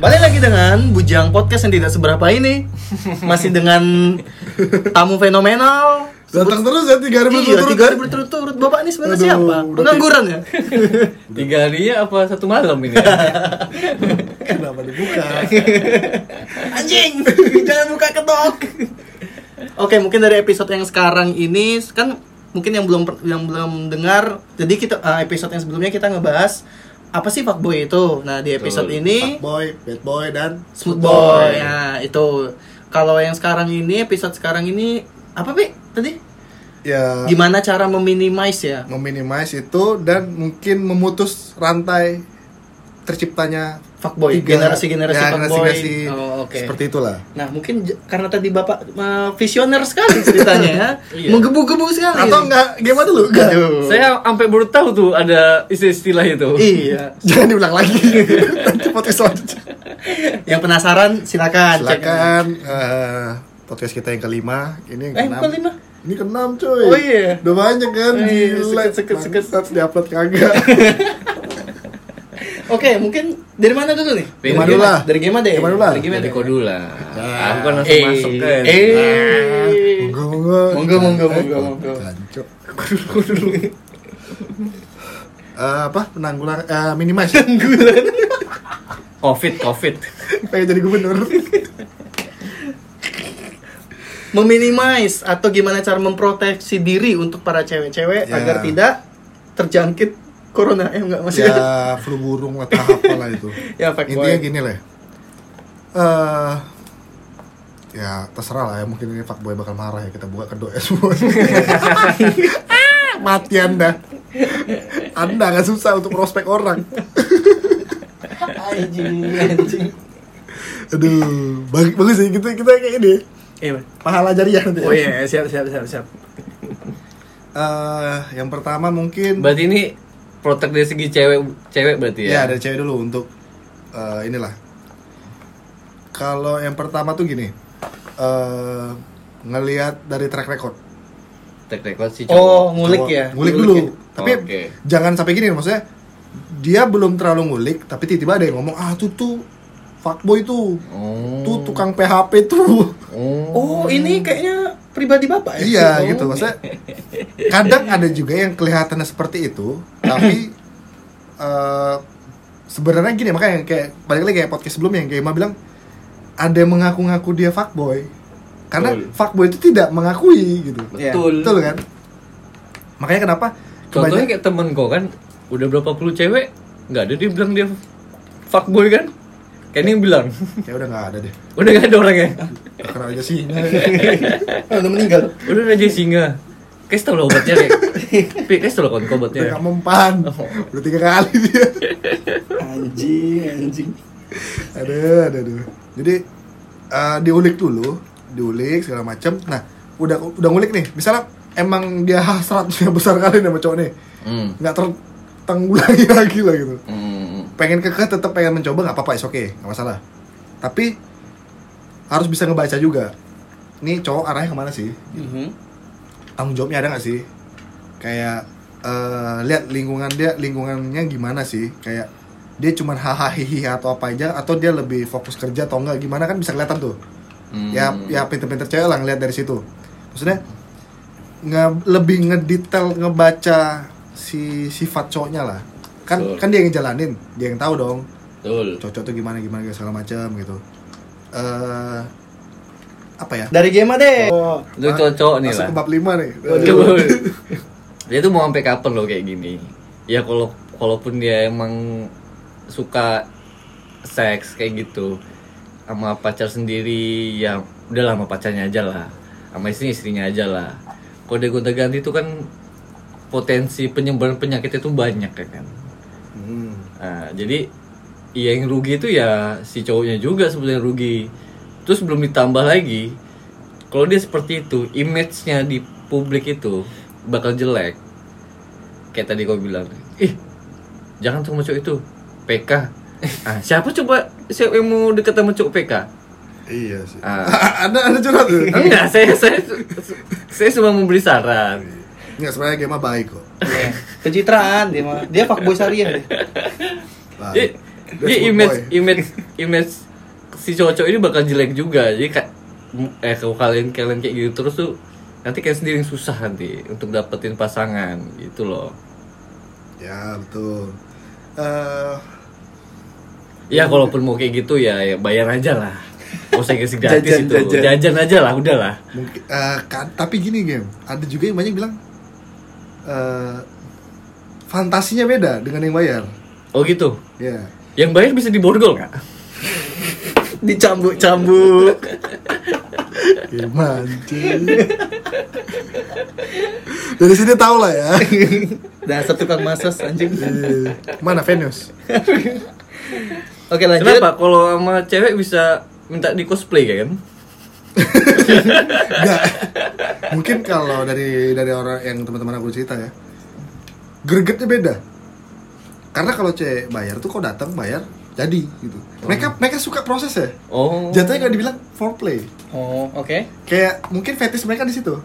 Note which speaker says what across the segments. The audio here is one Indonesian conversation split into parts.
Speaker 1: Balik lagi dengan Bujang Podcast yang tidak seberapa ini Masih dengan tamu fenomenal
Speaker 2: Datang terus ya tiga hari
Speaker 1: Iya,
Speaker 2: berturut-turut.
Speaker 1: tiga hari berturut-turut Bapak ini sebenarnya
Speaker 2: Aduh,
Speaker 1: siapa? Pengangguran ya?
Speaker 3: Tiga hari ya apa satu malam ini?
Speaker 2: Kenapa dibuka?
Speaker 1: Anjing, jangan buka ketok Oke, mungkin dari episode yang sekarang ini Kan mungkin yang belum yang belum dengar Jadi kita eh, episode yang sebelumnya kita ngebahas Apa sih fuckboy itu? Nah, di episode
Speaker 3: Betul.
Speaker 1: ini
Speaker 2: boy, bad boy dan
Speaker 1: Smooth boy. Nah, itu. Kalau yang sekarang ini, episode sekarang ini apa, Pi? Tadi?
Speaker 2: Ya
Speaker 1: Gimana cara meminimize ya?
Speaker 2: meminimize itu dan mungkin memutus rantai terciptanya
Speaker 1: Fuckboy,
Speaker 2: tiga-
Speaker 1: generasi-generasi
Speaker 2: ya,
Speaker 1: fuckboy.
Speaker 2: generasi-generasi
Speaker 1: Oh, oke.
Speaker 2: Seperti itulah.
Speaker 1: Nah, mungkin karena tadi Bapak eh, visioner sekali ceritanya ya.
Speaker 3: Iya.
Speaker 1: Menggebu-gebu sekali.
Speaker 2: Atau enggak gimana dulu? Enggak.
Speaker 3: Saya sampai baru tahu tuh ada istilah itu.
Speaker 1: Iya.
Speaker 2: Jangan diulang lagi. Nanti podcast selanjutnya.
Speaker 1: Yang penasaran silakan. cek.
Speaker 2: Silakan eh, podcast kita yang kelima, ini yang
Speaker 1: Eh,
Speaker 2: keenam.
Speaker 1: bukan lima.
Speaker 2: Ini keenam coy.
Speaker 1: Oh, iya.
Speaker 2: Udah banyak kan.
Speaker 1: Oh, iya,
Speaker 2: Gila.
Speaker 1: seket, seket, seket.
Speaker 2: Bangsat, diupload kagak.
Speaker 1: Oke, mungkin dari mana dulu nih?
Speaker 3: Dari
Speaker 2: lah?
Speaker 1: Dari game deh.
Speaker 2: Lah?
Speaker 1: Dari game
Speaker 3: Dari lah. Aku kan langsung
Speaker 1: Eh,
Speaker 3: masuk kan.
Speaker 1: Eh.
Speaker 2: Monggo, monggo.
Speaker 1: Monggo, monggo,
Speaker 2: Eh,
Speaker 1: monggo, monggo.
Speaker 2: Jancuk. Eh, apa penanggulangan eh, minimize
Speaker 3: Covid, covid.
Speaker 2: pengen jadi gubernur
Speaker 1: meminimize atau gimana cara memproteksi diri untuk para cewek-cewek
Speaker 2: Ya.
Speaker 1: agar tidak terjangkit corona eh enggak masih
Speaker 2: ya flu burung lah tahap apa lah itu.
Speaker 1: Ya,
Speaker 2: intinya
Speaker 1: boy.
Speaker 2: gini lah eh ya terserah lah ya mungkin ini fuckboy bakal marah ya kita buka kedua semua. Mati anda. Anda nggak susah untuk prospek orang.
Speaker 1: Anjing anjing.
Speaker 2: Aduh bagus bagus sih kita kita kayak ini.
Speaker 1: Iya
Speaker 2: pahala jariah nanti
Speaker 1: oh iya siap siap siap siap.
Speaker 2: Eh, yang pertama mungkin
Speaker 3: Berarti ini protek dari segi cewek cewek berarti
Speaker 2: Ya,
Speaker 3: ya?
Speaker 2: dari cewek dulu untuk eh, inilah. Kalau yang pertama tuh gini, eh ngelihat dari track record.
Speaker 3: Tek record sih cowok.
Speaker 1: oh ngulik
Speaker 2: Cowok-
Speaker 1: ya
Speaker 2: Ngulik dulu.
Speaker 1: ya.
Speaker 2: Tapi
Speaker 3: Oke.
Speaker 2: jangan sampai gini maksudnya dia belum terlalu ngulik, tapi tiba-tiba ada yang ngomong, "Ah, tuh tuh fuckboy tuh.
Speaker 3: Oh.
Speaker 2: Tuh tukang PHP tuh."
Speaker 3: Oh.
Speaker 1: oh ini kayaknya pribadi bapak ya
Speaker 2: iya,
Speaker 1: Oh.
Speaker 2: gitu. Maksudnya kadang ada juga yang kelihatannya seperti itu, tapi eh sebenarnya gini makanya kayak balik lagi kayak podcast sebelumnya yang kayak Ima bilang ada yang mengaku-ngaku dia fuckboy karena
Speaker 3: Betul.
Speaker 2: fuckboy itu tidak mengakui gitu
Speaker 1: Iya.
Speaker 3: Betul.
Speaker 2: betul kan makanya kenapa
Speaker 3: Contohnya
Speaker 2: kebanyakan
Speaker 3: kayak temen kau kan udah berapa puluh cewek nggak ada dia bilang dia fuckboy kan? Kayak ini yang bilang.
Speaker 2: Ya udah nggak ada deh.
Speaker 3: Udah gak ada orangnya.
Speaker 2: karena aja sih.
Speaker 1: Oh, udah meninggal.
Speaker 3: Udah aja singa. Kayak tau lah obatnya kayak. Pi, kayak tau kon
Speaker 2: udah
Speaker 3: obatnya.
Speaker 2: nggak mempan. Udah tiga kali dia.
Speaker 1: Anjing anjing.
Speaker 2: Aduh aduh aduh jadi eh, diulik dulu. Diulik segala macam nah udah udah ngulik nih. Misalnya emang dia hasratnya besar kali nih sama cowok nih.
Speaker 3: Hmm.
Speaker 2: nggak tertanggulangi lagi lah gitu.
Speaker 3: Hmm.
Speaker 2: Pengen kekeh tetap pengen mencoba nggak apa-apa is oke nggak masalah. Tapi harus bisa ngebaca juga. Nih cowok arahnya ke mana sih?
Speaker 1: Mhm.
Speaker 2: tanggung jawabnya ada nggak sih? Kayak eh, lihat lingkungan dia lingkungannya gimana sih? Kayak dia cuman hahaha hihi atau apa aja atau dia lebih fokus kerja atau enggak gimana kan bisa kelihatan tuh.
Speaker 3: Hmm.
Speaker 2: ya ya pinter-pinter cewek lah ngeliat dari situ. Maksudnya nge lebih ngedetail ngebaca si sifat cowoknya lah kan
Speaker 3: Betul.
Speaker 2: kan dia yang ngejalanin dia yang tahu dong
Speaker 3: Betul.
Speaker 2: cocok tuh gimana gimana segala macam gitu eh apa ya
Speaker 1: dari game deh oh.
Speaker 3: Lu cocok nih lah.
Speaker 2: ke bab lima nih
Speaker 3: Waduh. dia tuh mau sampai kapan lo kayak gini? Ya kalau kalaupun dia emang suka seks kayak gitu sama pacar sendiri ya udah sama pacarnya aja lah sama istri istrinya aja lah kalau dia gonta ganti itu kan potensi penyebaran penyakit itu banyak ya kan
Speaker 2: Hmm.
Speaker 3: Nah, jadi iya yang rugi itu ya si cowoknya juga sebenarnya rugi. Terus belum ditambah lagi kalau dia seperti itu, image-nya di publik itu bakal jelek. Kayak tadi kau bilang, ih jangan sama cowok itu, PK. Ah, siapa coba siapa yang mau deket sama cowok PK?
Speaker 2: iya sih
Speaker 3: Ah.
Speaker 2: ada ada curhat tuh
Speaker 3: Enggak, saya saya saya cuma memberi saran.
Speaker 2: nggak sebenarnya mah baik kok
Speaker 1: Iya. pencitraan dia mah dia fuckboy syariah deh
Speaker 2: Baik.
Speaker 3: Dia,
Speaker 2: smooth
Speaker 3: image
Speaker 2: boy.
Speaker 3: image image si cowok ini bakal jelek juga jadi kayak eh kalau kalian kalian kayak gitu terus tuh nanti kalian sendiri yang susah nanti untuk dapetin pasangan gitu loh
Speaker 2: ya betul Eh,
Speaker 3: ya kalaupun mau kayak gitu ya, ya bayar aja lah Gak usah kasih gratis
Speaker 1: Jajan,
Speaker 3: itu
Speaker 1: jajan.
Speaker 3: jajan aja lah udahlah
Speaker 2: mungkin eh, kan, tapi gini game ada juga yang banyak bilang eh, fantasinya beda dengan yang bayar
Speaker 3: oh gitu
Speaker 2: ya
Speaker 3: yang bayar bisa diborgol nggak
Speaker 1: Dicambuk-cambuk.
Speaker 2: Ya, mancing. Dari sini tau lah ya.
Speaker 1: Dasar tukang masas anjing.
Speaker 2: Iya. Mana Venus?
Speaker 1: Oke lanjut.
Speaker 3: kenapa kalau sama cewek bisa minta di cosplay kan
Speaker 2: Enggak. Mungkin kalau dari dari orang yang teman-teman aku cerita ya. Gregetnya beda. Karena kalau cewek bayar tuh kau datang bayar jadi gitu. Mereka mereka suka proses ya.
Speaker 3: oh
Speaker 2: Jatuhnya nggak dibilang foreplay.
Speaker 1: Oh, oke.
Speaker 2: Kayak mungkin fetish mereka di situ.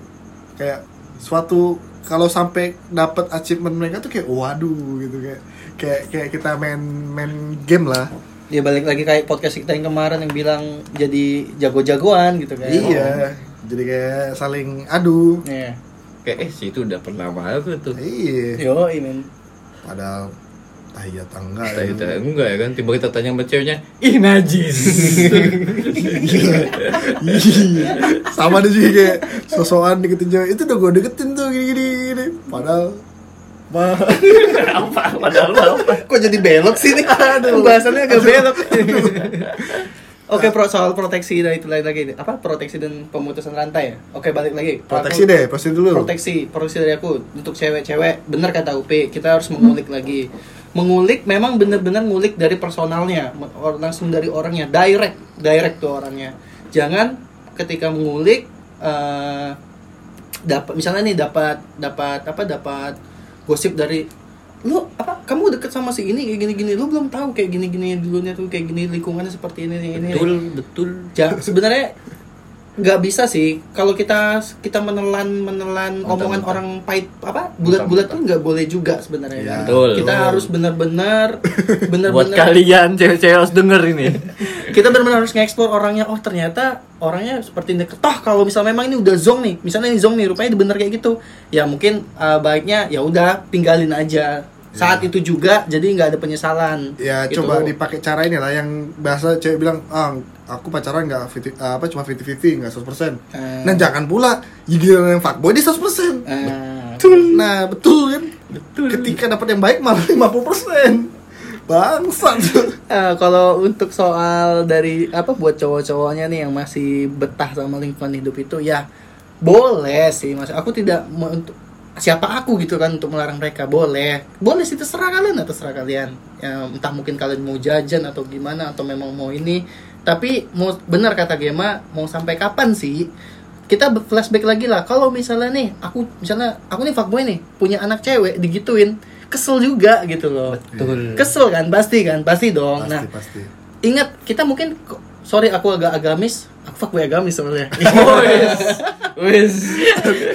Speaker 2: Kayak suatu kalau sampai dapat achievement mereka tuh kayak waduh gitu kayak kayak kayak kita main main game lah.
Speaker 1: Ya balik lagi kayak podcast kita yang kemarin yang bilang jadi jago-jagoan gitu kan.
Speaker 2: Iya. Jadi kayak saling adu.
Speaker 1: Iya.
Speaker 3: kayak eh si itu udah pernah aku tuh
Speaker 2: Iya.
Speaker 1: Yo, men.
Speaker 2: Padahal tahiyat enggak.
Speaker 3: Kita, kita enggak ya kan tiba kita tanya sama ceweknya ih najis
Speaker 2: Iya. Sama ada juga kayak sosokan deketin cewek itu udah gue deketin tuh gini gini, gini. Padahal mah
Speaker 3: apa padahal apa
Speaker 1: Kok jadi belok sih nih? Aduh. Bahasannya agak belok. Oke, pro soal proteksi dan itu lagi lagi. Apa proteksi dan pemutusan rantai ya? Oke, balik lagi.
Speaker 2: proteksi deh, proteksi dulu.
Speaker 1: Proteksi, proteksi dari aku untuk cewek-cewek. Bener kata UP, kita harus mengulik lagi. Mengulik memang bener-bener ngulik dari personalnya, langsung dari orangnya, direct, direct tuh orangnya. Jangan ketika mengulik eh dapat misalnya nih dapat dapat apa dapat gosip dari lu apa kamu deket sama si ini kayak gini gini lu belum tahu kayak gini gini dulunya tuh kayak gini lingkungannya seperti ini ini.
Speaker 3: Betul betul.
Speaker 1: Ja- sebenarnya nggak bisa sih. Kalau kita kita menelan menelan
Speaker 3: Mentah,
Speaker 1: omongan
Speaker 3: mentah.
Speaker 1: orang pahit apa bulat-bulat tuh nggak boleh juga sebenarnya. Kan.
Speaker 3: Betul.
Speaker 1: kita harus benar-benar
Speaker 3: buat
Speaker 1: benar-benar
Speaker 3: kalian cewek-cewek harus denger ini.
Speaker 1: Kita benar-benar harus nge-explore orangnya oh ternyata orangnya seperti ini. Toh kalau misalnya memang ini udah zong nih misalnya ini zong nih rupanya bener kayak gitu. Ya mungkin uh, baiknya ya udah tinggalin aja saat itu juga jadi nggak ada penyesalan
Speaker 2: Ya
Speaker 1: Gitu.
Speaker 2: coba dipakai cara ini lah yang bahasa cewek bilang ah aku pacaran nggak 50 ah, apa cuma 50-50 nggak 100%.
Speaker 1: Eh.
Speaker 2: Nah jangan pula giliran yang fuckboy dia 100%.
Speaker 1: Eh,
Speaker 2: Nah betul kan? Ketika dapat yang baik malah 50%. Bangsat.
Speaker 1: Eh, kalau untuk soal dari apa buat cowok-cowoknya nih yang masih betah sama lingkungan hidup itu ya boleh sih mas aku tidak untuk siapa aku gitu kan untuk melarang mereka? Boleh. Boleh sih terserah kalian atau terserah kalian. Ya, entah mungkin kalian mau jajan atau gimana atau memang mau ini. Tapi mau benar kata Gema mau sampai kapan sih? Kita flashback lagi lah. Kalau misalnya nih aku misalnya aku nih fuckboy nih punya anak cewek digituin kesel juga gitu loh.
Speaker 3: Betul.
Speaker 1: Kesel kan? Pasti kan? Pasti dong.
Speaker 2: Pasti
Speaker 1: nah
Speaker 2: pasti.
Speaker 1: ingat kita mungkin sorry aku agak agamis aku fuckboy agamis sebenarnya.
Speaker 3: Wes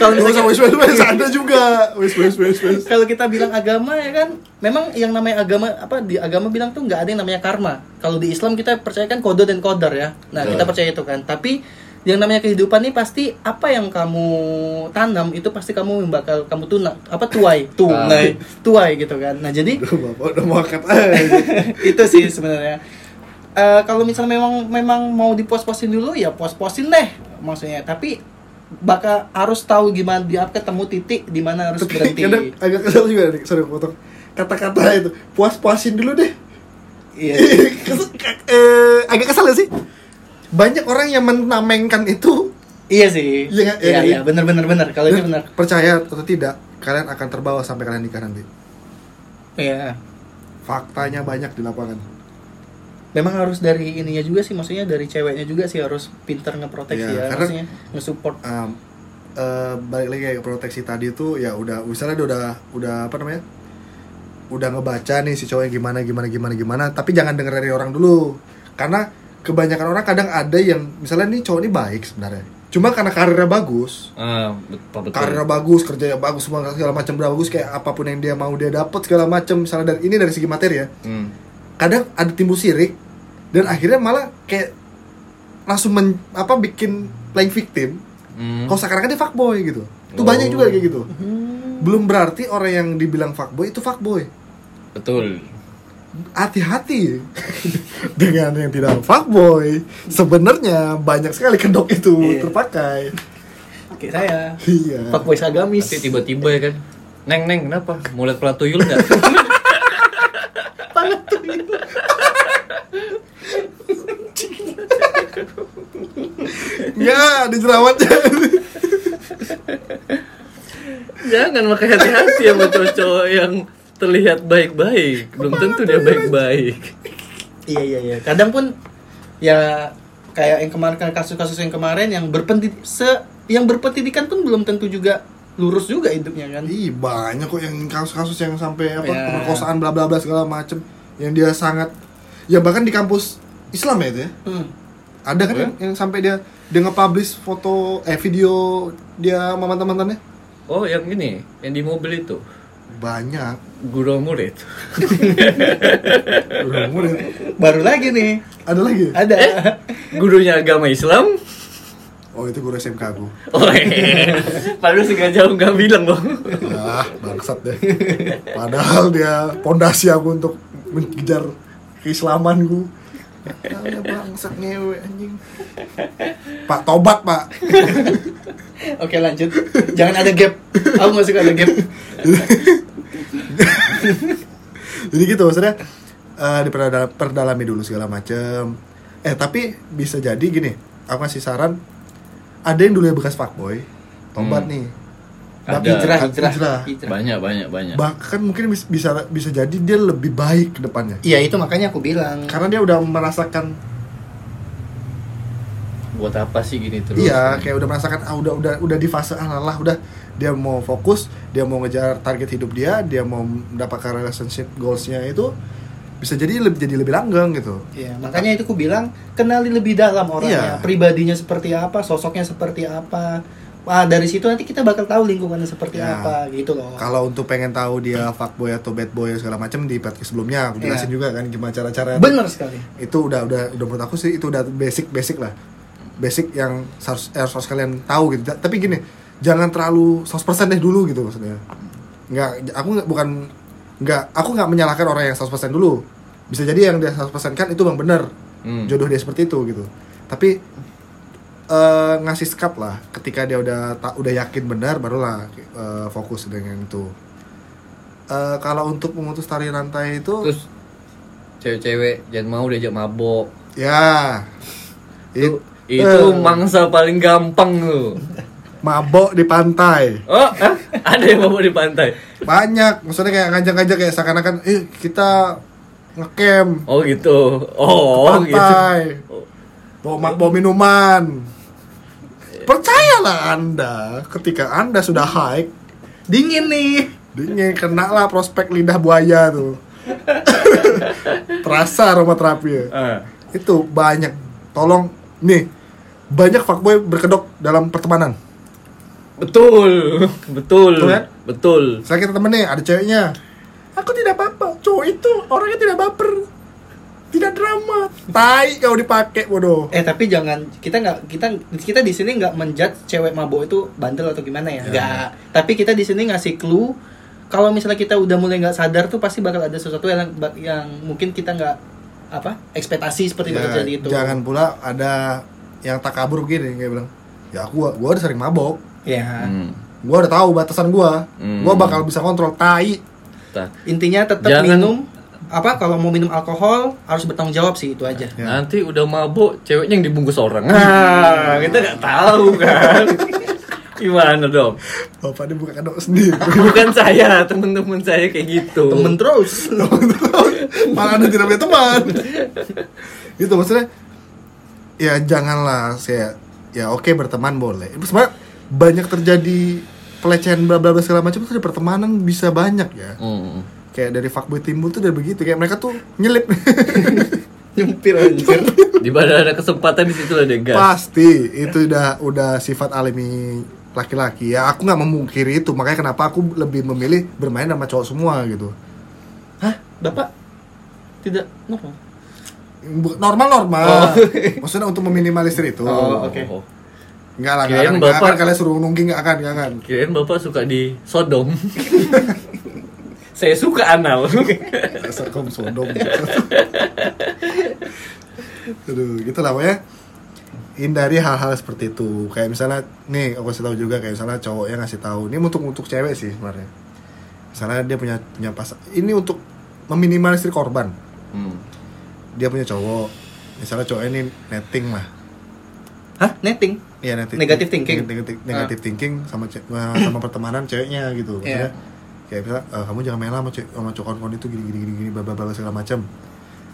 Speaker 1: kalau
Speaker 2: Gak usah
Speaker 1: misalnya
Speaker 2: wes wes wes ada juga. Wes wes wes wes.
Speaker 1: kalau kita bilang agama ya kan memang yang namanya agama apa di agama bilang tuh nggak ada yang namanya karma. Kalau di Islam kita percaya kan kode dan kodar ya. Nah
Speaker 3: Betul.
Speaker 1: kita percaya itu kan. Tapi yang namanya kehidupan ini pasti apa yang kamu tanam itu pasti kamu bakal kamu tunak apa tuai. Tunai. Tuai gitu kan. Nah jadi
Speaker 2: bapak udah mau
Speaker 1: itu sih sebenarnya Eh, kalau misalnya memang memang mau dipos-posin dulu ya pos-posin deh maksudnya tapi bakal harus tahu gimana dia ketemu titik di mana harus berhenti
Speaker 2: kadang agak kesel juga nih, sorry potong. Kata-kata itu puas-puasin dulu deh.
Speaker 1: iya
Speaker 2: Kesel- eh, agak kesel gak sih? Banyak orang yang menamengkan itu
Speaker 1: iya sih
Speaker 2: Iya, iya,
Speaker 1: iya
Speaker 2: iya.
Speaker 1: iya bener bener bener kalau itu bener
Speaker 2: percaya atau tidak kalian akan terbawa sampai kalian nikah nanti.
Speaker 1: iya
Speaker 2: Faktanya banyak di lapangan.
Speaker 1: Memang harus dari ininya juga sih maksudnya dari ceweknya juga sih harus pinter ngeproteksi
Speaker 2: Iya,
Speaker 1: ya
Speaker 2: karena-
Speaker 1: maksudnya nge-support.
Speaker 2: Um, eh, balik lagi kayak proteksi tadi itu ya udah misalnya dia udah udah apa namanya udah ngebaca nih si cowoknya gimana gimana gimana gimana tapi jangan denger dari orang dulu. Karena kebanyakan orang kadang ada yang misalnya nih cowok ini baik sebenarnya cuma karena karirnya bagus.
Speaker 3: Ah betul betul.
Speaker 2: Karirnya bagus kerjanya bagus semua segala macam bagus kayak apa pun yang dia mau dia dapat segala macam misalnya dari ini dari segi materi ya.
Speaker 3: Hmm.
Speaker 2: Kadang ada timbul sirik dan akhirnya malah kayak langsung men, apa bikin playing victim
Speaker 3: Hmm.
Speaker 2: kalau sekarang kan dia fuckboy gitu itu
Speaker 3: Oh.
Speaker 2: banyak juga kayak gitu
Speaker 1: Hmm.
Speaker 2: belum berarti orang yang dibilang fuckboy itu fuckboy
Speaker 3: Betul.
Speaker 2: hati-hati dengan yang tidak fuckboy sebenarnya banyak sekali kedok itu
Speaker 1: Iya.
Speaker 2: terpakai
Speaker 1: Oke saya.
Speaker 2: iya
Speaker 1: Fuckboy agamis.
Speaker 3: Nanti tiba-tiba ya kan. Neng, neng, kenapa? Mau lihat pelatuyul nggak?
Speaker 1: Banget tuh itu.
Speaker 2: ya di jerawatnya
Speaker 3: Jangan pakai hati-hati sama cowok-cowok yang terlihat baik-baik. Belum tentu dia baik-baik.
Speaker 1: Iya iya iya. Kadang pun ya kayak yang kemarin kasus-kasus yang kemarin yang berpendidik se yang berpendidikan pun belum tentu juga lurus juga hidupnya kan.
Speaker 2: Ih banyak kok yang kasus-kasus yang sampai apa
Speaker 1: Ya.
Speaker 2: pemerkosaan bla bla bla segala macem yang dia sangat ya bahkan di kampus Islam ya itu ya
Speaker 1: Hmm.
Speaker 2: ada kan
Speaker 3: Oh ya?
Speaker 2: yang, yang sampai dia dia nge-publish foto eh video dia sama mantan-mantannya
Speaker 3: Oh, yang ini, yang di mobil itu.
Speaker 2: banyak
Speaker 3: Guru murid.
Speaker 2: udah murid
Speaker 1: Baru lagi nih.
Speaker 2: ada lagi
Speaker 1: Ada.
Speaker 3: Gurunya agama Islam.
Speaker 2: Oh itu guru SMK aku
Speaker 3: Oh, iya. Padahal sengaja nggak bilang dong.
Speaker 2: ah bangsat deh padahal dia pondasi aku untuk mengejar keislamanku ya bangsat ngewe anjing Pak tobat pak
Speaker 1: Oke lanjut. Jangan ada gap. Aku nggak suka ada gap.
Speaker 2: jadi gitu maksudnya eh diperdal- perdalami dulu segala macem eh tapi bisa jadi gini aku kasih saran ada yang dulu ya bekas fuckboy tobat
Speaker 3: Hmm.
Speaker 2: nih
Speaker 3: Ada.
Speaker 1: Hijrah,
Speaker 2: Hijrah.
Speaker 1: hijrah, hijrah.
Speaker 3: Banyak, banyak, banyak.
Speaker 2: bahkan mungkin bis- bisa bisa jadi dia lebih baik ke depannya
Speaker 1: Iya itu makanya aku bilang.
Speaker 2: karena dia udah merasakan
Speaker 3: Buat apa sih gini terus?
Speaker 2: iya kayak udah merasakan ah udah udah udah di fase ah lah udah dia mau fokus dia mau ngejar target hidup dia dia mau mendapatkan relationship goalsnya itu bisa jadi lebih jadi lebih langgeng gitu
Speaker 1: Iya, makanya itu aku bilang kenali lebih dalam orangnya,
Speaker 2: Iya.
Speaker 1: pribadinya seperti apa, sosoknya seperti apa. Wah, dari situ nanti kita bakal tahu lingkungannya seperti
Speaker 2: Ya.
Speaker 1: apa gitu loh.
Speaker 2: Kalau untuk pengen tahu dia fuckboy atau bad boy segala macam di podcast sebelumnya aku jelasin
Speaker 1: Iya.
Speaker 2: juga kan gimana cara-cara
Speaker 1: Bener sekali.
Speaker 2: itu udah udah udah menurut aku sih itu udah basic basic lah basic yang harus eh, harus kalian tahu gitu tapi gini jangan terlalu 100% deh dulu gitu maksudnya nggak aku bukan nggak aku nggak menyalahkan orang yang 100% dulu. Bisa jadi yang dia 100% kan itu bang bener.
Speaker 3: Hmm.
Speaker 2: jodoh dia seperti itu gitu. Tapi eh, ngasih skap lah. Ketika dia udah tak udah yakin benar barulah eh, fokus dengan itu. Eh, kalau untuk memutus tali rantai itu
Speaker 3: Terus cewek-cewek jangan mau diajak mabok.
Speaker 2: ya. It,
Speaker 3: Itu
Speaker 2: eh,
Speaker 3: mangsa paling gampang tuh.
Speaker 2: Mabok di pantai
Speaker 3: Oh, ah, ada yang mabok di pantai.
Speaker 2: banyak maksudnya kayak ngajak-ngajak kayak seakan-akan eh kita ngecamp
Speaker 3: Oh gitu. Oh,
Speaker 2: ke
Speaker 3: gitu.
Speaker 2: pantai
Speaker 3: Oh.
Speaker 2: bawa, bawa minuman percayalah anda ketika anda sudah hike
Speaker 1: Dingin nih.
Speaker 2: dingin kena lah prospek lidah buaya tuh terasa aroma terapi ya.
Speaker 3: Ah.
Speaker 2: itu banyak tolong nih banyak fuckboy berkedok dalam pertemanan
Speaker 3: Betul, betul,
Speaker 2: Betul kan?
Speaker 3: betul.
Speaker 2: saya kita temen nih ada ceweknya aku tidak apa-apa cowok itu orangnya tidak baper tidak drama tai kau dipakai bodoh
Speaker 1: Eh tapi jangan kita nggak kita kita di sini nggak menjudge cewek mabok itu bandel atau gimana ya.
Speaker 2: Ya.
Speaker 1: Nggak. Tapi kita di sini ngasih clue kalau misalnya kita udah mulai nggak sadar tuh pasti bakal ada sesuatu yang yang mungkin kita nggak apa ekspektasi seperti
Speaker 2: Ya,
Speaker 1: terjadi itu.
Speaker 2: jangan pula ada yang tak kabur gini kayak bilang ya aku gua udah sering mabok
Speaker 1: Ya.
Speaker 3: Hmm.
Speaker 2: gua udah tahu batasan gua
Speaker 3: Hmm.
Speaker 2: gua bakal bisa kontrol tai.
Speaker 1: Intinya tetap
Speaker 3: Jangan-
Speaker 1: minum apa kalau mau minum alkohol harus bertanggung jawab sih itu aja.
Speaker 2: Ya.
Speaker 3: Nanti udah mabuk, ceweknya yang dibungkus orang. Nah, kita nggak tahu kan. Gimana dong?
Speaker 2: bapak dia buka kedok sendiri
Speaker 3: Bukan saya, temen-temen saya kayak gitu.
Speaker 1: Temen terus.
Speaker 2: malah anda tidak punya teman itu maksudnya ya janganlah saya ya oke berteman boleh sebenarnya banyak terjadi pelecehan bla bla bla segala macam itu di pertemanan bisa banyak ya
Speaker 3: Hmm.
Speaker 2: kayak dari fuckboy timbul tuh dari begitu kayak mereka tuh nyelip
Speaker 1: Nyempir anjir.
Speaker 3: Di mana ada kesempatan di situ ada gas.
Speaker 2: pasti itu udah udah sifat alami laki-laki ya aku nggak memungkiri itu makanya kenapa aku lebih memilih bermain sama cowok semua gitu
Speaker 1: Hah? Bapak tidak ngomong.
Speaker 2: normal normal maksudnya untuk meminimalisir itu
Speaker 1: Oh, oke.
Speaker 2: Enggak lah, enggak
Speaker 3: Kirain
Speaker 2: akan, enggak
Speaker 3: bapak-
Speaker 2: akan kalian suruh nungging enggak akan, enggak akan.
Speaker 3: Kirain bapak suka di sodom. Saya suka anal.
Speaker 2: Dasar kaum sodom. Aduh, gitu lah pokoknya. Hindari hal-hal seperti itu. Kayak misalnya nih aku kasih tahu juga kayak misalnya cowok yang ngasih tahu. Ini untuk untuk cewek sih sebenarnya. Misalnya dia punya punya pas ini untuk meminimalisir korban.
Speaker 3: Hmm.
Speaker 2: Dia punya cowok. Misalnya cowok ini netting lah.
Speaker 1: Hah? Netting?
Speaker 2: Iya netting.
Speaker 1: Negative thinking?
Speaker 2: Negatif, negative thinking sama sama pertemanan ceweknya gitu. Maksudnya
Speaker 1: Iya.
Speaker 2: kayak misalnya "Eh, kamu jangan main lah sama, ce- sama cowok kawan itu gini gini gini gini bla bla segala macam.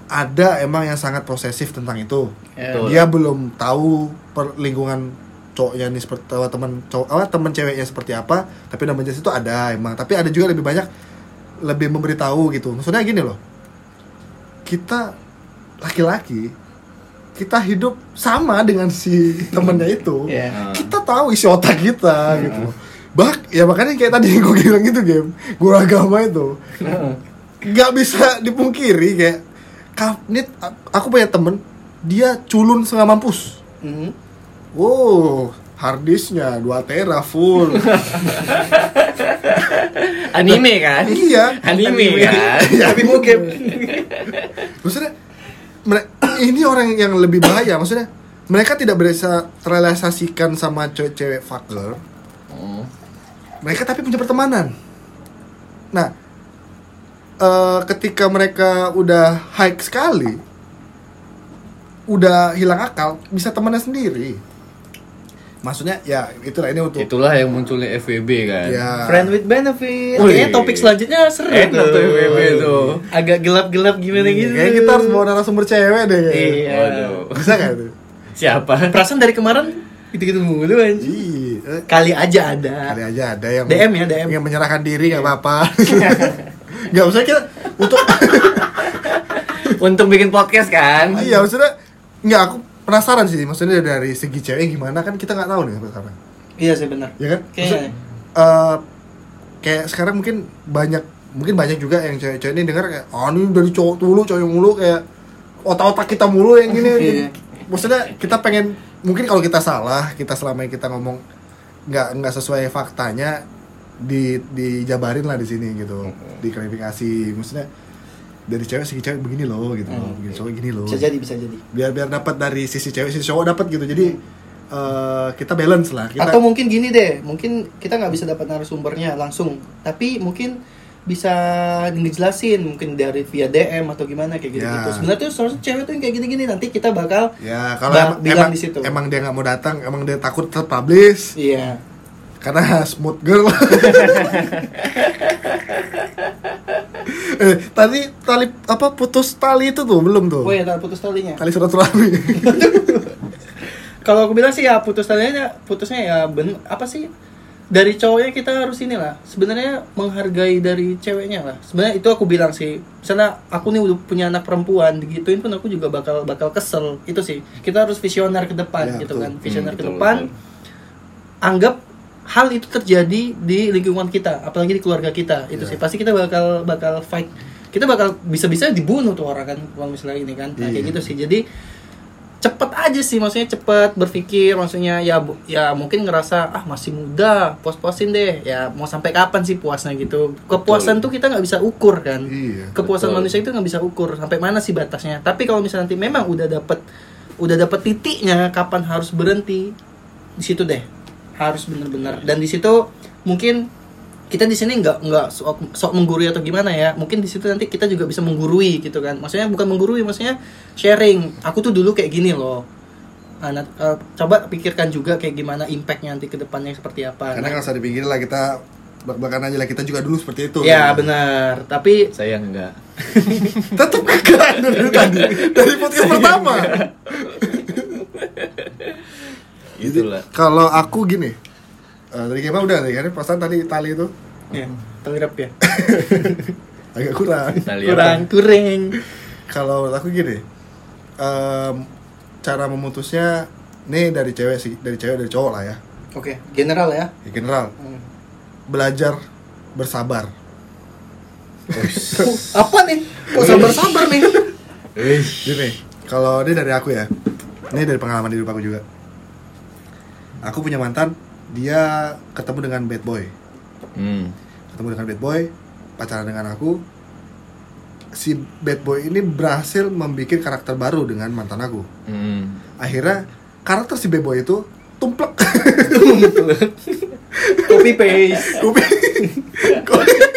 Speaker 2: Ada emang yang sangat posesif tentang itu.
Speaker 1: Ya.
Speaker 3: Betul.
Speaker 2: Dia belum tahu per lingkungan cowoknya nih seperti apa teman cowok apa teman ceweknya seperti apa, tapi namanya itu ada emang. Tapi ada juga lebih banyak lebih memberitahu gitu. Maksudnya gini loh. Kita laki-laki kita hidup sama dengan si temennya itu.
Speaker 1: Iya.
Speaker 2: kita tahu isi otak kita gitu. Bak ya makanya kayak tadi yang gue bilang gitu game gue agama itu. Nggak bisa dipungkiri kayak ka- ini a- aku punya temen dia culun setengah mampus.
Speaker 1: Mhm.
Speaker 2: wow harddisknya 2 tera full.
Speaker 3: Anime kan?
Speaker 2: iya.
Speaker 3: Anime kan?
Speaker 2: ya,
Speaker 1: Tapi bokep.
Speaker 2: maksudnya mere- ini orang yang lebih bahaya maksudnya mereka tidak bisa terrealisasikan sama cewek-cewek fuck girl
Speaker 3: Oh.
Speaker 2: mereka tapi punya pertemanan. Nah eh, ketika mereka udah high sekali udah hilang akal bisa temannya sendiri maksudnya ya itulah ini untuk
Speaker 3: Itulah yang munculnya FWB kan.
Speaker 2: ya
Speaker 1: Friend with benefit.
Speaker 3: Wih.
Speaker 1: Kayaknya topik selanjutnya seru
Speaker 3: Enak tuh FWB tuh.
Speaker 1: Agak gelap-gelap gimana gitu.
Speaker 2: kayak kita harus bawa narasumber cewek deh kayaknya.
Speaker 1: Iya.
Speaker 3: Waduh.
Speaker 2: bisa gak itu
Speaker 3: Siapa?
Speaker 1: Perasaan dari kemarin gitu-gitu mulu.
Speaker 2: Iya.
Speaker 1: Kali aja ada.
Speaker 2: kali aja ada yang
Speaker 1: DM ya, DM.
Speaker 2: yang menyerahkan diri nggak apa-apa nggak usah kita untuk
Speaker 3: Untuk bikin podcast kan?
Speaker 2: iya maksudnya nggak aku penasaran sih maksudnya dari segi cewek gimana kan kita nggak tahu nih sampai sekarang
Speaker 1: Iya sih benar.
Speaker 2: ya kan
Speaker 1: Kayaknya.
Speaker 2: Maksudnya, eh, kayak sekarang mungkin banyak mungkin banyak juga yang cewek-cewek ini dengar kayak oh ini dari cowok dulu cowok mulu kayak otak-otak kita mulu yang gini
Speaker 1: Iya.
Speaker 2: maksudnya kita pengen mungkin kalau kita salah kita selama ini kita ngomong nggak nggak sesuai faktanya di dijabarin lah di sini gitu diklarifikasi maksudnya dari cewek segi cewek begini loh gitu loh begini cowok gini loh
Speaker 1: Bisa jadi, bisa jadi.
Speaker 2: biar biar dapat dari sisi cewek sisi cowok dapat gitu jadi eh, kita balance lah kita
Speaker 1: Atau mungkin gini deh, mungkin kita nggak bisa dapat narasumbernya langsung, tapi mungkin bisa ngejelasin mungkin dari via DM atau gimana kayak gitu gitu.
Speaker 2: Ya.
Speaker 1: Sebenarnya tuh seharusnya cewek tuh yang kayak gini-gini nanti kita bakal
Speaker 2: Ya kalau emang,
Speaker 1: bilang
Speaker 2: emang,
Speaker 1: di situ.
Speaker 2: emang dia nggak mau datang, emang dia takut terpublish
Speaker 1: iya.
Speaker 2: Karena smooth girl. eh tadi tali apa putus tali itu tuh belum tuh?
Speaker 1: Oh ya, tak putus talinya.
Speaker 2: Tali silaturahmi.
Speaker 1: Kalau aku bilang sih ya putus talinya putusnya ya ben apa sih? Dari cowoknya kita harus inilah sebenarnya menghargai dari ceweknya lah. Sebenarnya itu aku bilang sih. Misalnya aku nih udah punya anak perempuan, digituin pun aku juga bakal bakal kesel. Itu sih. Kita harus visioner ke depan
Speaker 2: Ya,
Speaker 1: gitu
Speaker 2: betul.
Speaker 1: kan. Visioner
Speaker 3: Hmm,
Speaker 1: ke
Speaker 3: betul,
Speaker 1: depan.
Speaker 3: betul.
Speaker 1: Anggap hal itu terjadi di lingkungan kita, apalagi di keluarga kita. Itu
Speaker 2: Ya.
Speaker 1: sih pasti kita bakal bakal fight. Kita bakal bisa-bisa dibunuh tuh orang kan kalau misalnya ini kan. Nah, kayak
Speaker 2: Iya.
Speaker 1: gitu sih. Jadi cepet aja sih maksudnya cepet berpikir maksudnya ya ya mungkin ngerasa ah masih muda puas-puasin deh ya mau sampai kapan sih puasnya gitu kepuasan tuh kita nggak bisa ukur kan
Speaker 2: Iya,
Speaker 1: kepuasan
Speaker 3: betul.
Speaker 1: manusia itu nggak bisa ukur sampai mana sih batasnya tapi kalau misalnya nanti memang udah dapet udah dapet titiknya kapan harus berhenti di situ deh harus bener-bener dan di situ mungkin kita di sini nggak nggak sok, sok menggurui atau gimana ya. Mungkin di situ nanti kita juga bisa menggurui gitu kan. Maksudnya bukan menggurui maksudnya sharing. Aku tuh dulu kayak gini loh. Ah, nah, eh, coba pikirkan juga kayak gimana impactnya nanti ke depannya seperti apa.
Speaker 2: Karena
Speaker 1: Nah,
Speaker 2: nggak usah dipikirin lah kita belak-belakan aja lah. Kita juga dulu seperti itu.
Speaker 1: ya benar. Tapi
Speaker 3: Saya enggak.
Speaker 2: Tetap kekerasan dari tadi. Dari podcast pertama.
Speaker 3: Itulah.
Speaker 2: Kalau aku gini, eh, tadi gimana udah tadi kan perasaan tadi tali itu
Speaker 1: ya telirap ya
Speaker 2: agak kurang.
Speaker 3: Lihat
Speaker 1: kurang kurang
Speaker 2: Kalau aku gini, em, cara memutusnya nih dari cewek sih, dari cewek dari cowok lah ya,
Speaker 1: oke general ya
Speaker 2: ya general
Speaker 1: Hmm.
Speaker 2: belajar bersabar.
Speaker 1: apa nih kok sabar sabar nih.
Speaker 2: Gini, Kalau ini dari aku ya. Ini dari pengalaman hidup aku juga. Aku punya mantan, dia ketemu dengan bad boy.
Speaker 3: Hmm.
Speaker 2: Ketemu dengan bad boy, pacaran dengan aku. Si bad boy ini berhasil membuat karakter baru dengan mantan aku.
Speaker 3: Hmm.
Speaker 2: Akhirnya karakter si bad boy itu tumplek.
Speaker 1: Copy paste.
Speaker 2: Kopi,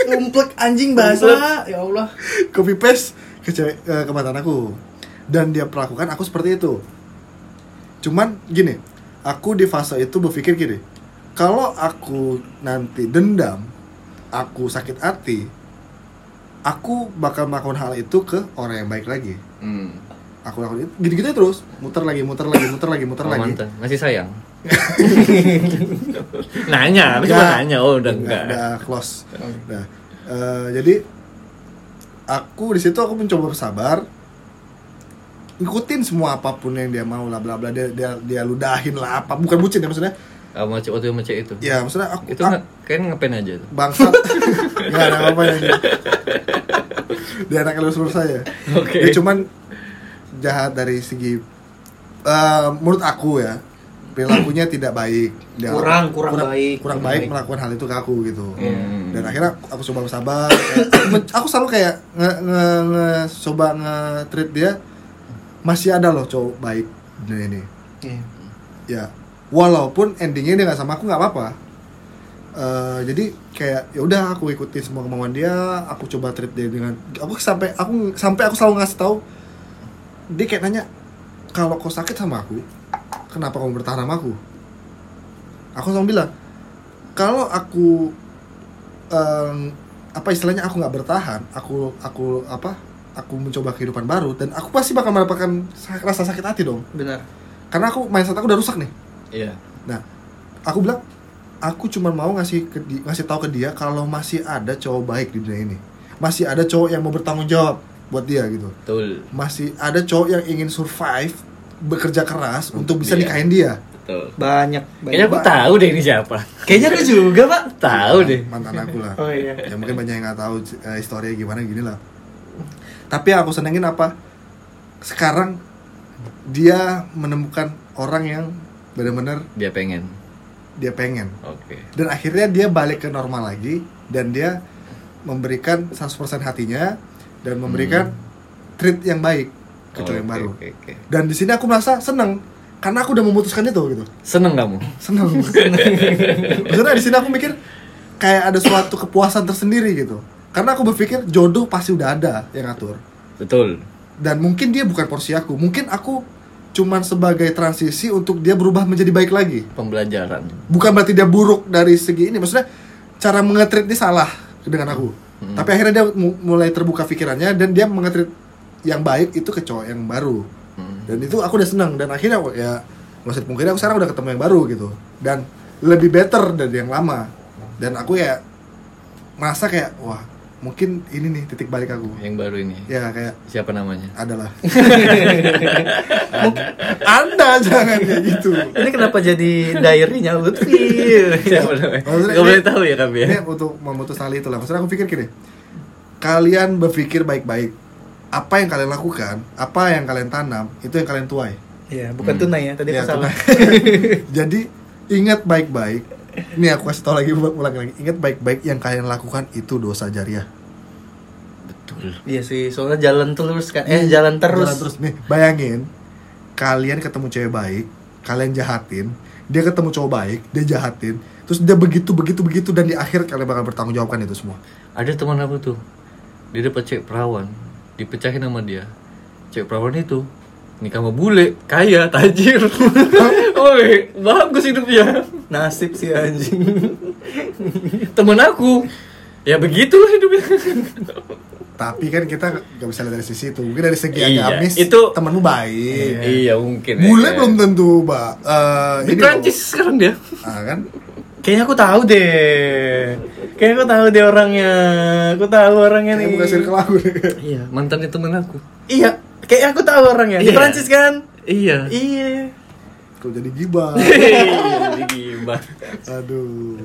Speaker 1: Tumplek anjing bahasa. Ya Allah.
Speaker 2: copy paste ke cewek ke, ke mantan aku. Dan dia perlakukan aku seperti itu. Cuman gini, aku di fase itu berpikir gini. Kalau aku nanti dendam, aku sakit hati, aku bakal melakukan hal itu ke orang yang baik lagi.
Speaker 3: Hmm.
Speaker 2: Aku lakukan itu gitu-gitu terus, muter lagi, muter lagi, muter lagi, muter
Speaker 3: Oh,
Speaker 2: lagi.
Speaker 3: mantan. Masih sayang. nanya, aku cuma nanya. Oh, udah enggak.
Speaker 2: udah close. Nah, eh, jadi aku di situ aku mencoba bersabar, ikutin semua apa pun yang dia mau lah bla bla dia dia dia ludahin lah apa bukan bucin ya maksudnya
Speaker 3: Sama cewek waktu cewek itu.
Speaker 2: ya maksudnya aku
Speaker 3: Itu
Speaker 2: ah,
Speaker 3: kayaknya ngapain aja tuh.
Speaker 2: bangsat nggak ada apa yang dia anak lulus saya
Speaker 3: Oke.
Speaker 2: dia cuman jahat dari segi eh, menurut aku ya perilakunya tidak baik dia
Speaker 1: Kurang- kurang baik.
Speaker 2: kurang
Speaker 1: Kurang
Speaker 2: baik
Speaker 1: baik.
Speaker 2: melakukan hal itu ke aku gitu
Speaker 3: Hmm.
Speaker 2: dan akhirnya aku coba bersabar kayak- aku selalu kayak nge, nge, nge coba nge treat dia masih ada loh cowok baik dunia ini
Speaker 1: Iya.
Speaker 2: ya walaupun endingnya dia nggak sama aku nggak apa-apa. Eh, jadi kayak ya udah aku ikutin semua kemauan dia aku coba treat dia dengan aku sampai aku sampai aku selalu ngasih tahu dia kayak nanya kalau kau sakit sama aku kenapa kamu bertahan sama aku? Aku selalu bilang kalau aku em, apa istilahnya aku nggak bertahan aku aku apa aku mencoba kehidupan baru dan aku pasti bakal mendapatkan sa- rasa sakit hati dong
Speaker 1: Benar.
Speaker 2: karena aku mindset aku udah rusak nih
Speaker 3: Iya.
Speaker 2: Nah, aku bilang aku cuma mau ngasih ke di- ngasih tahu ke dia kalau masih ada cowok baik di dunia ini. Masih ada cowok yang mau bertanggung jawab buat dia gitu.
Speaker 3: Betul.
Speaker 2: Masih ada cowok yang ingin survive, bekerja keras untuk bisa
Speaker 3: Iya.
Speaker 2: nikahin dia.
Speaker 3: Betul.
Speaker 1: Banyak.
Speaker 3: Kayaknya aku
Speaker 1: banyak.
Speaker 3: tahu deh ini siapa.
Speaker 1: Kayaknya lu juga, Pak.
Speaker 3: Tahu deh.
Speaker 2: Mantan aku lah.
Speaker 1: Oh iya.
Speaker 2: Ya mungkin banyak yang nggak tahu eh, historinya gimana gini lah. Tapi yang aku senengin apa? Sekarang dia menemukan orang yang benar-benar
Speaker 3: Dia pengen.
Speaker 2: dia pengen.
Speaker 3: Oke.
Speaker 2: dan akhirnya dia balik ke normal lagi dan dia memberikan 100% hatinya dan memberikan treat yang baik ke cowok yang
Speaker 3: Oke,
Speaker 2: baru
Speaker 3: Oke, oke.
Speaker 2: dan di sini aku merasa seneng karena aku udah memutuskan itu gitu
Speaker 3: Seneng kamu?
Speaker 2: seneng maksudnya di sini aku mikir kayak ada suatu kepuasan tersendiri gitu karena aku berpikir jodoh pasti udah ada yang ngatur.
Speaker 3: Betul.
Speaker 2: dan mungkin dia bukan porsi aku. Mungkin aku cuman sebagai transisi untuk dia berubah menjadi baik lagi.
Speaker 3: Pembelajaran.
Speaker 2: bukan berarti dia buruk dari segi ini. Maksudnya cara mengetrit dia salah dengan aku.
Speaker 3: Hmm.
Speaker 2: tapi akhirnya dia mu- mulai terbuka pikirannya dan dia mengetrit yang baik itu ke cowok yang baru.
Speaker 3: Hmm.
Speaker 2: dan itu aku udah senang. Dan akhirnya ya usah dipungkiri aku sekarang udah ketemu yang baru gitu. Dan lebih better dari yang lama. Dan aku ya merasa kayak wah mungkin ini nih titik balik aku
Speaker 3: Yang baru ini.
Speaker 2: ya kayak
Speaker 3: Siapa namanya?
Speaker 2: adalah anda jangan kayak gitu
Speaker 1: Ini kenapa jadi diary-nya Lutfi?
Speaker 3: Siapa namanya?
Speaker 2: Maksudnya
Speaker 3: Gak
Speaker 2: ini-
Speaker 3: boleh tahu ya kami ya.
Speaker 2: ini untuk memutus tali itu lah maksudnya aku pikir gini kalian berpikir baik-baik apa yang kalian lakukan apa yang kalian tanam itu yang kalian tuai
Speaker 1: Iya, bukan
Speaker 3: Hmm.
Speaker 1: tunai ya. Tadi
Speaker 2: Ya,
Speaker 1: salah.
Speaker 2: tunai. jadi ingat baik-baik ini aku kasih tau lagi ulang lagi ingat baik-baik yang kalian lakukan itu dosa jariah
Speaker 3: Betul.
Speaker 1: Iya sih, soalnya jalan terus kan. Eh, jalan terus.
Speaker 2: Jalan terus nih bayangin kalian ketemu cewek baik kalian jahatin dia ketemu cowok baik dia jahatin terus dia begitu begitu begitu dan di akhir kalian bakal bertanggung jawabkan itu semua
Speaker 3: Ada teman aku tuh. Dia dapat cewek perawan, dipecahin sama dia. Cewek perawan itu nikah sama bule, kaya, tajir. Oi, bagus hidupnya.
Speaker 1: Nasib sih anjing.
Speaker 3: Temen aku. Ya begitulah hidupnya.
Speaker 2: Tapi kan kita gak bisa lihat dari sisi itu. Mungkin dari segi
Speaker 3: Iya,
Speaker 2: agamis
Speaker 3: itu-
Speaker 2: temenmu baik.
Speaker 3: iya, mungkin. ya.
Speaker 2: Bule belum tentu, Mbak. Eh,
Speaker 3: Di
Speaker 2: ini
Speaker 3: Prancis sekarang dia.
Speaker 2: Ah, kan?
Speaker 1: Kayaknya aku tahu deh. Kayaknya aku tahu deh orangnya. Aku tahu orangnya
Speaker 2: Kayak
Speaker 1: nih.
Speaker 2: bukan circle aku.
Speaker 3: Iya, mantannya temen aku.
Speaker 1: Iya, kayaknya aku tahu orangnya. Di
Speaker 3: Iya.
Speaker 1: Prancis kan?
Speaker 3: Iya.
Speaker 1: Iya.
Speaker 2: Kok jadi gibah.
Speaker 3: Hei, gimana?
Speaker 2: Aduh.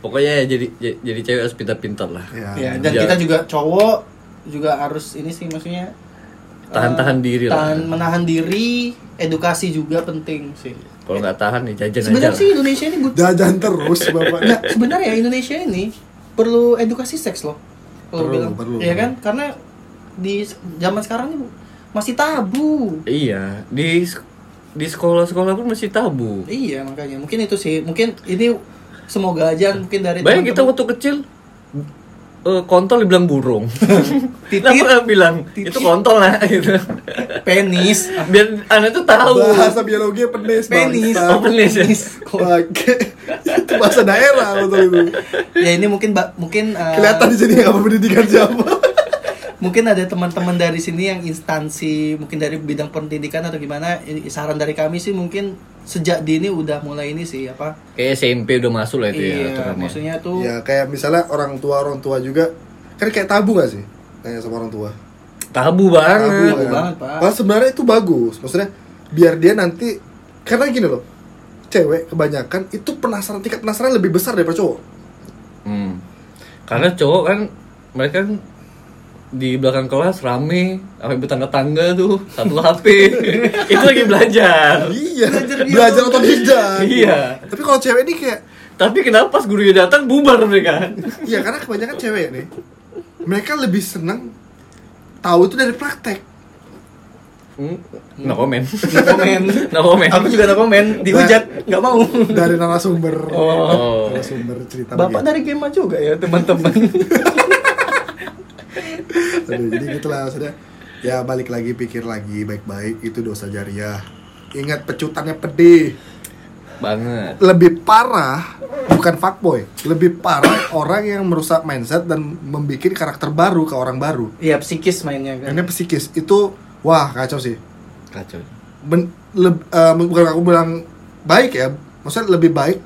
Speaker 3: Pokoknya ya jadi jadi, jadi cewek harus pintar-pintar lah.
Speaker 2: Ya.
Speaker 1: Ya, dan
Speaker 3: Iya.
Speaker 1: kita juga cowok juga harus ini sih maksudnya
Speaker 3: Tahan-tahan diri lah.
Speaker 1: tahan menahan diri edukasi juga penting sih
Speaker 3: Kalau nggak tahan nih jajan aja.
Speaker 1: sebenarnya sih Indonesia ini but-
Speaker 2: Jajan terus bapak.
Speaker 1: Nggak, sebenarnya Indonesia ini perlu edukasi seks loh. Kalau
Speaker 2: Perlu,
Speaker 1: bilang.
Speaker 2: perlu.
Speaker 1: Iya kan? Karena di zaman sekarang ini masih tabu.
Speaker 3: Iya, di di sekolah-sekolah pun masih tabu.
Speaker 1: iya makanya. Mungkin itu sih. Mungkin ini semoga aja mungkin dari
Speaker 3: Bayang kita waktu kecil eh, kontol dibilang burung.
Speaker 1: Titit.
Speaker 3: Kenapa bilang
Speaker 1: Titit.
Speaker 3: itu kontol lah gitu.
Speaker 1: penis
Speaker 3: Biar anak tuh tahu.
Speaker 2: Bahasa biologi penis.
Speaker 1: Penis.
Speaker 2: bangsa.
Speaker 3: Oh, penis ya?
Speaker 2: Bangke. itu bahasa daerah betul itu.
Speaker 1: ya ini mungkin ba- mungkin uh,
Speaker 2: Kelihatan di sini apa pendidikan siapa.
Speaker 1: mungkin ada teman-teman dari sini yang instansi mungkin dari bidang pendidikan atau gimana ini saran dari kami sih mungkin sejak dini udah mulai ini sih apa
Speaker 3: Kayak SMP udah masuk lah itu ya
Speaker 1: iya
Speaker 3: aturannya.
Speaker 1: maksudnya tuh
Speaker 2: ya kayak misalnya orang tua orang tua juga kan kayak tabu gak sih tanya sama orang tua
Speaker 3: Tabu banget.
Speaker 1: Tabu
Speaker 2: kan?
Speaker 1: banget, Pak.
Speaker 2: Padahal sebenarnya itu bagus maksudnya biar dia nanti karena gini loh cewek kebanyakan itu penasaran tingkat penasaran lebih besar daripada cowok
Speaker 3: Hmm. Karena cowok kan mereka kan di belakang kelas rame sampai bertangga-tangga tuh satu HP itu lagi belajar.
Speaker 2: Iya.
Speaker 1: Belajar
Speaker 2: belajar otodidak.
Speaker 3: Iya.
Speaker 2: tapi kalau cewek ini kayak
Speaker 3: tapi kenapa pas gurunya datang bubar mereka?
Speaker 2: Iya karena kebanyakan cewek nih mereka lebih senang tahu itu dari praktek.
Speaker 3: Hmm, no comment.
Speaker 1: No komen
Speaker 3: no comment.
Speaker 1: Aku juga no komen dihujat. Nggak mau.
Speaker 2: dari narasumber.
Speaker 3: Oh.
Speaker 2: narasumber cerita
Speaker 1: bapak
Speaker 2: begitu.
Speaker 1: dari game juga ya teman-teman
Speaker 2: Aduh, jadi gitulah maksudnya ya balik lagi pikir lagi baik-baik itu dosa jariah. Ingat pecutannya pedih.
Speaker 3: Banget.
Speaker 2: Lebih parah bukan fuckboy lebih parah orang yang merusak mindset dan membuat karakter baru ke orang baru.
Speaker 1: Iya psikis mainnya kan.
Speaker 2: Ini psikis itu wah kacau sih.
Speaker 3: Kacau.
Speaker 2: Ben, leb- eh, bukan aku bilang baik ya maksudnya lebih baik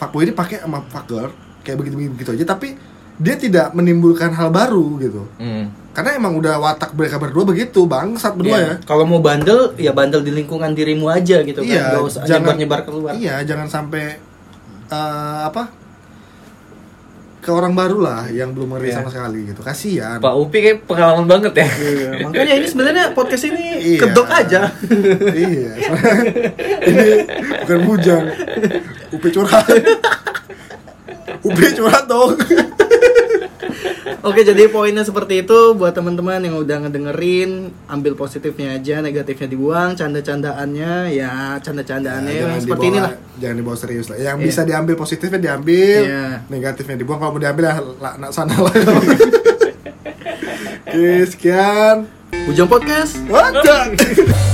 Speaker 2: fuckboy ini pakai sama fuckgirl kayak begitu begitu aja. Tapi dia tidak menimbulkan hal baru gitu.
Speaker 3: Hmm.
Speaker 2: karena emang udah watak mereka berdua begitu bangsat berdua
Speaker 1: Iya.
Speaker 2: ya.
Speaker 1: Kalau mau bandel ya bandel di lingkungan dirimu aja gitu
Speaker 2: iya
Speaker 1: kan gak usah
Speaker 2: jangan
Speaker 1: nyebar-nyebar keluar.
Speaker 2: iya jangan sampai eh, apa ke orang baru lah yang belum ngeri
Speaker 1: Iya.
Speaker 2: sama sekali gitu. Kasihan.
Speaker 3: Pak Upi kayak pengalaman banget ya.
Speaker 1: Iya, makanya ini sebenarnya podcast ini
Speaker 2: Iya.
Speaker 1: kedok aja.
Speaker 2: Iya. Ini bukan bujang. Upi curhat. Upi curhat dong
Speaker 1: Oke, jadi poinnya seperti itu buat teman-teman yang udah ngedengerin, ambil positifnya aja, negatifnya dibuang, canda-candaannya ya canda-candaannya
Speaker 2: Ya,
Speaker 1: seperti
Speaker 2: dibawa,
Speaker 1: inilah.
Speaker 2: jangan dibawa serius lah yang
Speaker 1: Iya.
Speaker 2: bisa diambil positifnya diambil
Speaker 1: Iya.
Speaker 2: negatifnya dibuang kalau mau diambil ya laknat sana lah oke sekian
Speaker 1: Bujang Podcast.
Speaker 2: Wadah.